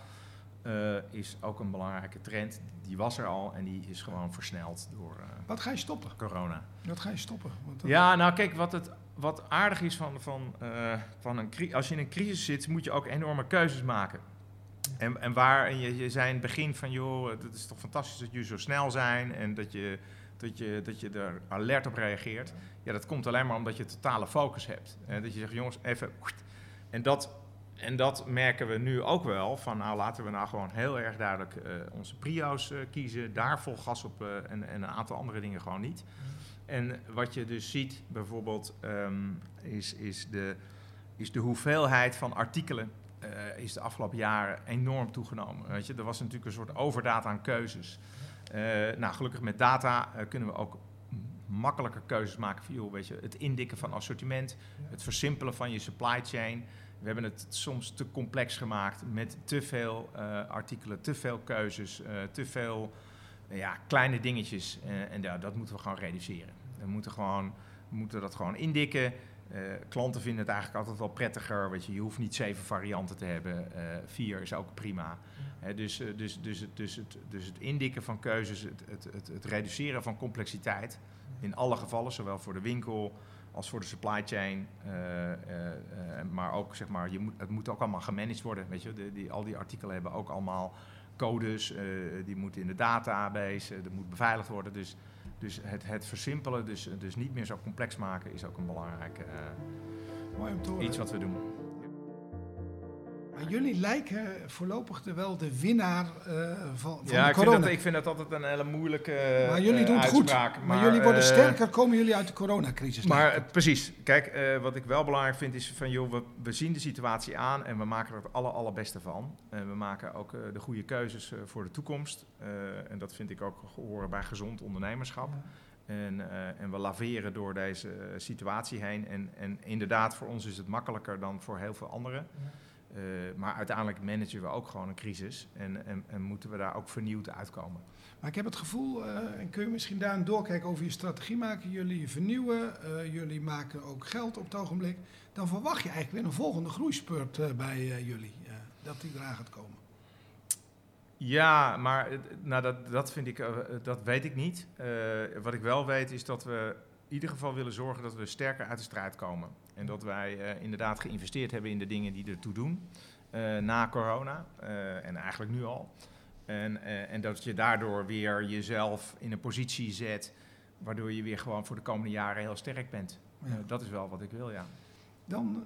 Speaker 3: uh, is ook een belangrijke trend. Die was er al en die is gewoon versneld door
Speaker 2: Wat ga je stoppen?
Speaker 3: corona.
Speaker 2: Wat ga je stoppen?
Speaker 3: Want ja, nou kijk, wat, het, wat aardig is van, van, van een als je in een crisis zit, moet je ook enorme keuzes maken. En, en waar en je, je zei in het begin van, joh, het is toch fantastisch dat jullie zo snel zijn en dat je dat je, dat je er alert op reageert. Ja, dat komt alleen maar omdat je totale focus hebt. Uh, dat je zegt, jongens, even... En dat, en dat merken we nu ook wel. Van nou, laten we nou gewoon heel erg duidelijk uh, onze prio's uh, kiezen. Daar vol gas op en, en, een aantal andere dingen gewoon niet. En wat je dus ziet bijvoorbeeld um, is, is, de, is de hoeveelheid van artikelen uh, is de afgelopen jaren enorm toegenomen. Weet je? Er was natuurlijk een soort overdaad aan keuzes. Uh, nou, gelukkig met data uh, kunnen we ook makkelijker keuzes maken. Voor, weet je, het indikken van assortiment, het versimpelen van je supply chain. We hebben het soms te complex gemaakt met te veel artikelen, te veel keuzes, te veel ja, kleine dingetjes. en ja, dat moeten we gewoon reduceren. We moeten, gewoon, moeten dat gewoon indikken. Uh, klanten vinden het eigenlijk altijd wel prettiger. Weet je, je hoeft niet zeven varianten te hebben. Uh, vier is ook prima. Dus, dus, dus, het, dus, het, dus het indikken van keuzes, het, het, het, het reduceren van complexiteit. In alle gevallen, zowel voor de winkel als voor de supply chain. maar ook, zeg maar, je moet, het moet ook allemaal gemanaged worden. Weet je, de, die, al die artikelen hebben ook allemaal codes. die moeten in de database, dat moet beveiligd worden. Dus dus het, het versimpelen, dus, dus niet meer zo complex maken, is ook een belangrijk uh, iets wat we doen.
Speaker 2: Maar jullie lijken voorlopig wel de winnaar uh, van, van
Speaker 3: ja,
Speaker 2: de corona.
Speaker 3: Ja, ik, ik vind dat altijd een hele moeilijke
Speaker 2: Maar jullie doen het goed. Maar, maar, jullie worden sterker, komen jullie uit de coronacrisis.
Speaker 3: Maar precies. Kijk, uh, wat ik wel belangrijk vind is van... joh, we, we zien de situatie aan en we maken er het aller, allerbeste van. En we maken ook de goede keuzes voor de toekomst. en dat vind ik ook horen bij gezond ondernemerschap. Ja. En, en, we laveren door deze situatie heen. En, en, inderdaad, voor ons is het makkelijker dan voor heel veel anderen. Ja. Uh, maar uiteindelijk managen we ook gewoon een crisis en, en, en, moeten we daar ook vernieuwd uitkomen.
Speaker 2: Maar ik heb het gevoel, uh, en kun je misschien daar een doorkijk over je strategie maken, jullie vernieuwen, uh, jullie maken ook geld op het ogenblik. Dan verwacht je eigenlijk weer een volgende groeispurt bij jullie, dat die eraan gaat komen.
Speaker 3: Ja, maar nou, dat, dat, vind ik, dat weet ik niet. wat ik wel weet is dat we in ieder geval willen zorgen dat we sterker uit de strijd komen. En dat wij uh, inderdaad geïnvesteerd hebben in de dingen die ertoe doen. Uh, na corona. Uh, en eigenlijk nu al. En, en dat je daardoor weer jezelf in een positie zet. Waardoor je weer gewoon voor de komende jaren heel sterk bent. Ja. dat is wel wat ik wil, ja.
Speaker 2: Dan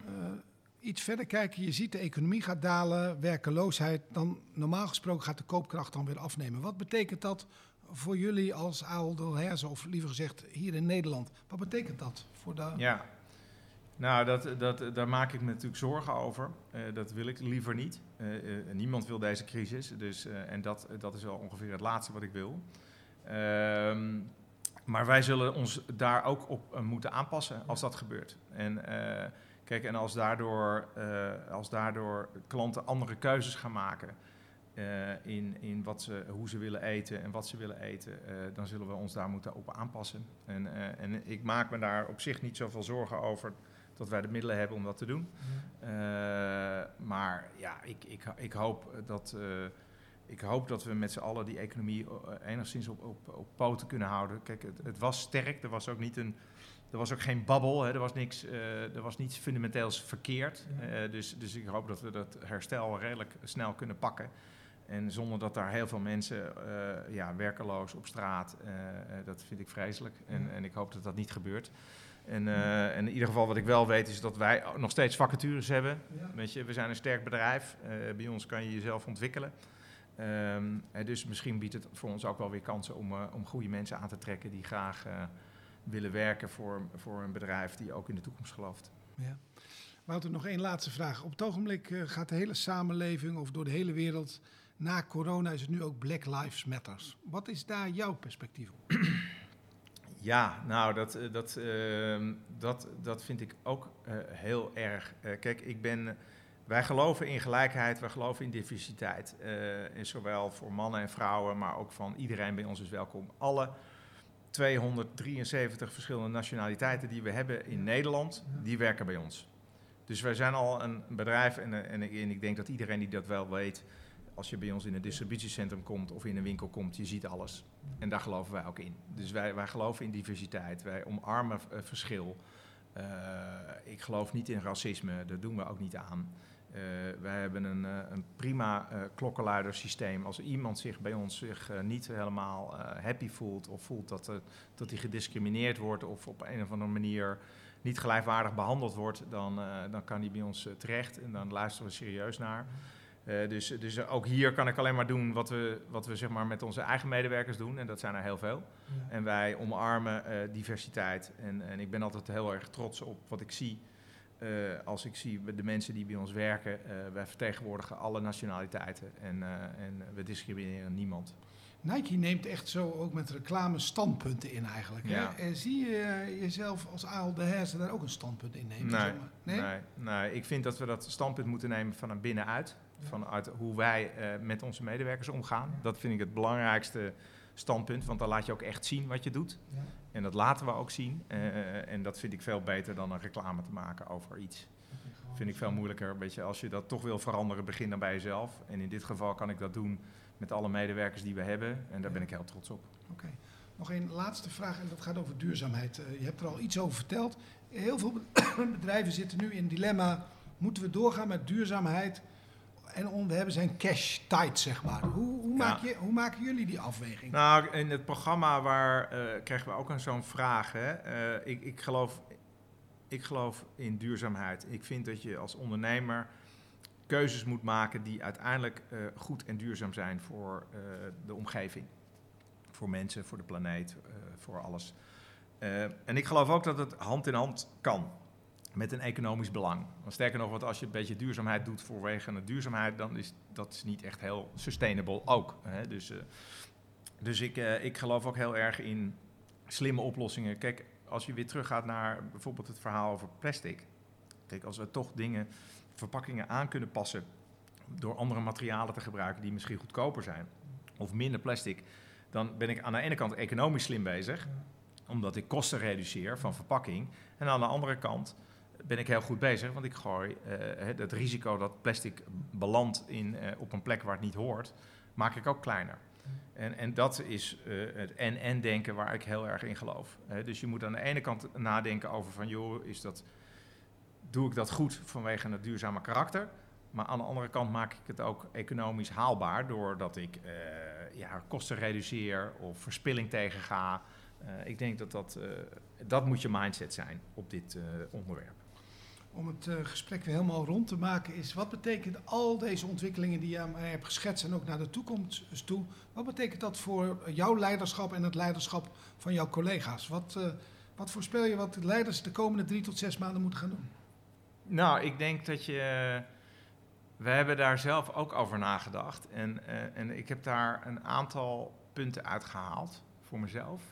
Speaker 2: iets verder kijken. Je ziet de economie gaat dalen, werkeloosheid. Dan normaal gesproken gaat de koopkracht dan weer afnemen. Wat betekent dat voor jullie als Ahold Herzen, of liever gezegd hier in Nederland? Wat betekent dat voor de...
Speaker 3: Ja, nou, dat, dat, daar maak ik me natuurlijk zorgen over. Uh, dat wil ik liever niet. Uh, uh, niemand wil deze crisis. Dus, en dat, dat is wel ongeveer het laatste wat ik wil. Ehm, maar wij zullen ons daar ook op moeten aanpassen als dat gebeurt. En, kijk, en als daardoor, als daardoor klanten andere keuzes gaan maken in, in wat ze, hoe ze willen eten en wat ze willen eten, dan zullen we ons daar moeten op aanpassen. En, en ik maak me daar op zich niet zoveel zorgen over dat wij de middelen hebben om dat te doen. Uh, maar ja, ik, ik, ik, hoop dat, uh, ik hoop dat we met z'n allen die economie eh, enigszins op, op, op poten kunnen houden. Kijk, het, het, was sterk. Er was ook niet een. Er was ook geen babbel, hè. Er, was niks, uh, er was niets fundamenteels verkeerd. Ja. dus, dus ik hoop dat we dat herstel redelijk snel kunnen pakken. En zonder dat daar heel veel mensen ja, werkeloos op straat, dat vind ik vreselijk. En, en ik hoop dat dat niet gebeurt. En, uh, en, in ieder geval wat ik wel weet is dat wij nog steeds vacatures hebben. Weet je, we zijn een sterk bedrijf. Uh, bij ons kan je jezelf ontwikkelen. Um, dus misschien biedt het voor ons ook wel weer kansen om, uh, om goede mensen aan te trekken die graag willen werken voor, voor een bedrijf die ook in de toekomst gelooft.
Speaker 2: Ja. Wouter, nog één laatste vraag. Op het ogenblik gaat de hele samenleving of door de hele wereld na corona is het nu ook Black Lives Matters. Wat is daar jouw perspectief op?
Speaker 3: Ja, nou, dat, eh, dat, uh, dat, dat vind ik ook uh, heel erg. Uh, kijk, ik ben, wij geloven in gelijkheid, wij geloven in diversiteit. en zowel voor mannen en vrouwen, maar ook van iedereen bij ons is welkom. Alle 273 verschillende nationaliteiten die we hebben in Nederland, die werken bij ons. Dus wij zijn al een bedrijf en, en ik denk dat iedereen die dat wel weet, als je bij ons in een distributiecentrum komt of in een winkel komt, je ziet alles. En daar geloven wij ook in. Dus wij, wij geloven in diversiteit, wij omarmen uh, verschil. Uh, ik geloof niet in racisme, daar doen we ook niet aan. wij hebben een, een prima klokkenluidersysteem. Als iemand zich bij ons zich niet helemaal happy voelt of voelt dat, dat hij gediscrimineerd wordt of op een of andere manier niet gelijkwaardig behandeld wordt, dan, dan kan hij bij ons terecht en dan luisteren we serieus naar. Uh, dus, dus ook hier kan ik alleen maar doen wat we, wat we zeg maar met onze eigen medewerkers doen. En dat zijn er heel veel. En wij omarmen uh, diversiteit. En, en ik ben altijd heel erg trots op wat ik zie. Uh, als ik zie de mensen die bij ons werken. wij vertegenwoordigen alle nationaliteiten. En, en we discrimineren niemand.
Speaker 2: Nike neemt echt zo ook met reclame standpunten in eigenlijk. Ja. Hè? zie je jezelf als Aal de Hersen daar ook een standpunt in nemen?
Speaker 3: Nee, nee? nee, nee, ik vind dat we dat standpunt moeten nemen van binnenuit vanuit hoe wij uh, met onze medewerkers omgaan. Dat vind ik het belangrijkste standpunt, want dan laat je ook echt zien wat je doet. Ja. En dat laten we ook zien. Uh, en dat vind ik veel beter dan een reclame te maken over iets. Vind ik veel moeilijker. Weet je, als je dat toch wil veranderen, begin dan bij jezelf. En in dit geval kan ik dat doen met alle medewerkers die we hebben. En daar ben ik heel trots op.
Speaker 2: Oké. Nog een laatste vraag en dat gaat over duurzaamheid. Uh, je hebt er al iets over verteld. Heel veel [COUGHS] bedrijven zitten nu in dilemma. Moeten we doorgaan met duurzaamheid? En we hebben zijn cash tight, zeg maar. Hoe, hoe, maak je, hoe maken jullie die afweging?
Speaker 3: Nou, in het programma waar, uh, krijgen we ook een zo'n vraag. Hè? Uh, ik, ik, geloof, ik geloof in duurzaamheid. Ik vind dat je als ondernemer keuzes moet maken die uiteindelijk uh, goed en duurzaam zijn voor de omgeving. Voor mensen, voor de planeet, voor alles. en ik geloof ook dat het hand in hand kan met een economisch belang. Want sterker nog, want als je een beetje duurzaamheid doet voorwege een duurzaamheid, dan is dat niet echt heel sustainable ook. Hè? Dus, uh, dus ik, uh, ik geloof ook heel erg in slimme oplossingen. Kijk, als je weer teruggaat naar bijvoorbeeld het verhaal over plastic. Kijk, als we toch dingen, verpakkingen aan kunnen passen door andere materialen te gebruiken die misschien goedkoper zijn of minder plastic, dan ben ik aan de ene kant economisch slim bezig, omdat ik kosten reduceer van verpakking. En aan de andere kant ben ik heel goed bezig, want ik gooi uh, het risico dat plastic belandt in, uh, op een plek waar het niet hoort, maak ik ook kleiner. En, en dat is uh, het en-en denken waar ik heel erg in geloof. dus je moet aan de ene kant nadenken over van, joh, is dat, doe ik dat goed vanwege het duurzame karakter? Maar aan de andere kant maak ik het ook economisch haalbaar doordat ik ja, kosten reduceer of verspilling tegenga. ik denk dat dat, dat moet je mindset zijn op dit onderwerp
Speaker 2: om het uh, gesprek weer helemaal rond te maken, is wat betekent al deze ontwikkelingen die je aan mij hebt geschetst en ook naar de toekomst toe, wat betekent dat voor jouw leiderschap en het leiderschap van jouw collega's? Wat, uh, wat voorspel je wat de leiders de komende drie tot zes maanden moeten gaan doen?
Speaker 3: Nou, ik denk dat je. We hebben daar zelf ook over nagedacht. En, uh, en ik heb daar een aantal punten uitgehaald voor mezelf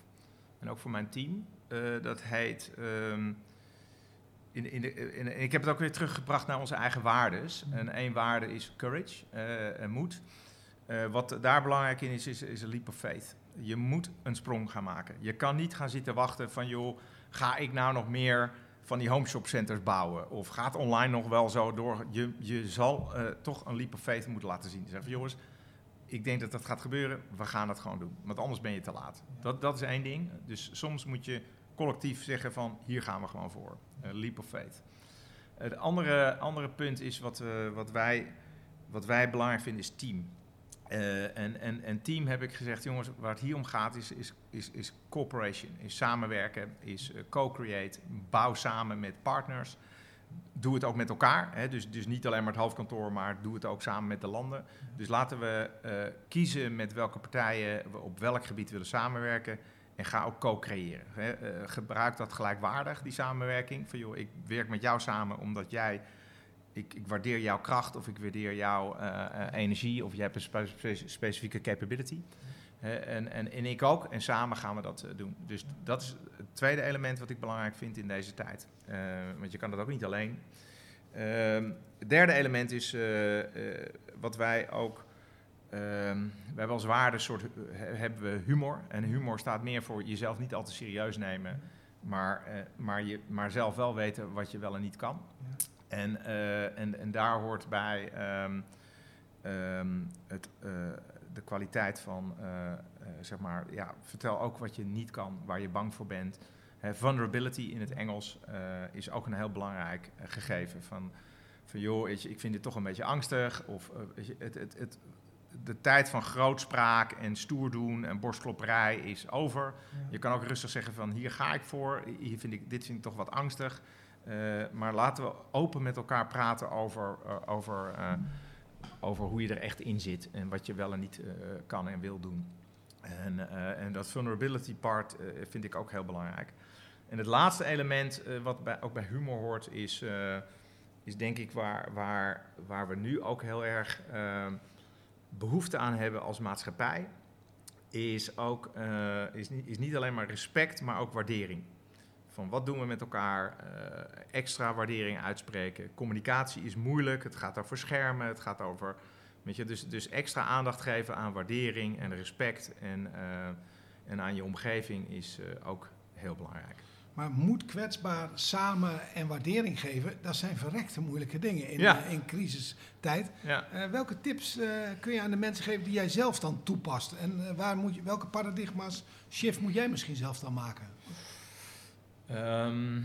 Speaker 3: en ook voor mijn team. dat heet. Um, in, in de, in, ik heb het ook weer teruggebracht naar onze eigen waardes. Mm. En één waarde is courage, uh, moed. Uh, wat daar belangrijk in is, is, is een leap of faith. Je moet een sprong gaan maken. Je kan niet gaan zitten wachten van, joh, ga ik nou nog meer van die home shop centers bouwen? Of gaat online nog wel zo door? Je, je zal uh, toch een leap of faith moeten laten zien. Zeggen jongens, ik denk dat dat gaat gebeuren. We gaan het gewoon doen. Want anders ben je te laat. Dat, dat is één ding. Dus soms moet je collectief zeggen van hier gaan we gewoon voor. Uh, leap of faith. Het andere, andere punt is wat, uh, wat, wij, wat wij belangrijk vinden is team. Uh, en, en, en team heb ik gezegd, jongens, waar het hier om gaat is, is, is, is cooperation, is samenwerken, is co-create, bouw samen met partners. Doe het ook met elkaar, hè? Dus, dus niet alleen maar het hoofdkantoor, maar doe het ook samen met de landen. Dus laten we kiezen met welke partijen we op welk gebied willen samenwerken. En ga ook co-creëren. Uh, gebruik dat gelijkwaardig, die samenwerking. Van joh, ik werk met jou samen omdat jij. Ik, ik waardeer jouw kracht of ik waardeer jouw uh, energie of je hebt een specifieke capability. en, en, en ik ook. En samen gaan we dat doen. Dus dat is het tweede element wat ik belangrijk vind in deze tijd. want je kan dat ook niet alleen. Ehm, het derde element is wat wij ook we hebben als waarde soort, eh, hebben we humor. En humor staat meer voor jezelf niet al te serieus nemen, maar, uh, maar, je, maar zelf wel weten wat je wel en niet kan. Ja. En, uh, en, en daar hoort bij um, um, het, de kwaliteit van, zeg maar, ja, vertel ook wat je niet kan, waar je bang voor bent. vulnerability in het Engels is ook een heel belangrijk gegeven. Van, van joh, je, ik vind dit toch een beetje angstig. Of eh, het, het, het, de tijd van grootspraak en stoer doen en borstklopperij is over. Je kan ook rustig zeggen van hier ga ik voor, hier vind ik, dit vind ik toch wat angstig. Eh, maar laten we open met elkaar praten over, eh, over, eh, over hoe je er echt in zit en wat je wel en niet kan en wil doen. En, en dat vulnerability part vind ik ook heel belangrijk. En het laatste element wat bij, ook bij humor hoort is, is denk ik waar, waar, waar we nu ook heel erg behoefte aan hebben als maatschappij. Is, ook, eh, is, niet, is niet alleen maar respect, maar ook waardering. Van wat doen we met elkaar? eh, extra waardering uitspreken. Communicatie is moeilijk. Het gaat over schermen. Het gaat over. Weet je, dus, dus extra aandacht geven aan waardering en respect. En, eh, en aan je omgeving is ook heel belangrijk.
Speaker 2: Maar moed kwetsbaar samen en waardering geven, dat zijn verrekte moeilijke dingen in,
Speaker 3: Ja.
Speaker 2: eh, in crisistijd.
Speaker 3: Ja.
Speaker 2: Eh, welke tips eh, kun je aan de mensen geven die jij zelf dan toepast? En waar moet je, welke paradigma's shift moet jij misschien zelf dan maken?
Speaker 3: Ehm,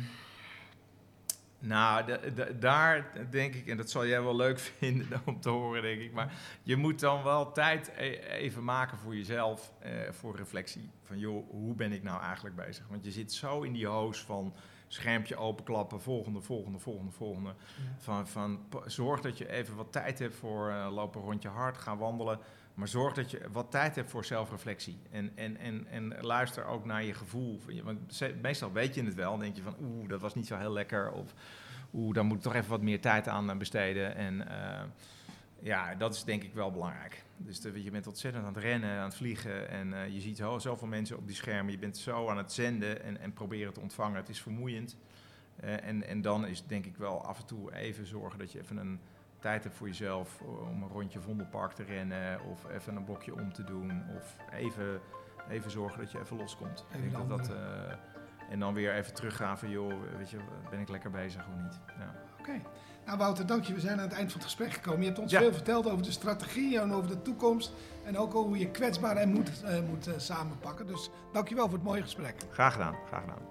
Speaker 3: nou, da- da- daar denk ik, en dat zal jij wel leuk [LAUGHS] vinden om te horen, denk ik. Maar je moet dan wel tijd e- even maken voor jezelf, eh, voor reflectie. Van joh, hoe ben ik nou eigenlijk bezig? Want je zit zo in die hoos van schermpje openklappen, volgende, volgende, volgende, volgende. Van, van zorg dat je even wat tijd hebt voor eh, lopen rondje hard, gaan wandelen. Maar zorg dat je wat tijd hebt voor zelfreflectie. En, en, en, en luister ook naar je gevoel. Je- Want meestal weet je het wel. Dan denk je van, oeh, dat was niet zo heel lekker. Of oeh, daar moet ik toch even wat meer tijd aan eh, besteden. En eh, ja, dat is denk ik wel belangrijk. Dus de- je bent ontzettend aan het rennen, aan het vliegen. En eh, je ziet zo, zoveel mensen op die schermen. Je bent zo aan het zenden en, en proberen te ontvangen. Het is vermoeiend. Eh, en, en dan is denk ik wel af en toe even zorgen dat je even een tijd hebt voor jezelf om een rondje Vondelpark te rennen of even een blokje om te doen of even, even zorgen dat je even loskomt.
Speaker 2: Even
Speaker 3: Ik denk
Speaker 2: de
Speaker 3: dat dat, eh, en dan weer even teruggaan van joh, weet je, ben ik lekker bezig of niet. Ja.
Speaker 2: Oké. Nou Wouter, dank je. We zijn aan het eind van het gesprek gekomen. Je hebt ons
Speaker 3: Ja.
Speaker 2: veel verteld over de strategie en over de toekomst. En ook over hoe je kwetsbaar en moed eh, moet eh, samenpakken. Dus dank je wel voor het mooie gesprek.
Speaker 3: Graag gedaan, graag gedaan.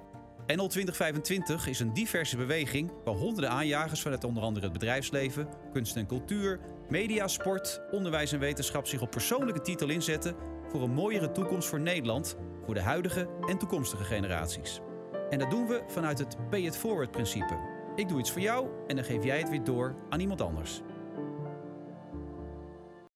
Speaker 1: NL 2025 is een diverse beweging waar honderden aanjagers vanuit onder andere het bedrijfsleven, kunst en cultuur, media, sport, onderwijs en wetenschap zich op persoonlijke titel inzetten voor een mooiere toekomst voor Nederland, voor de huidige en toekomstige generaties. En dat doen we vanuit het pay it forward principe. Ik doe iets voor jou en dan geef jij het weer door aan iemand anders.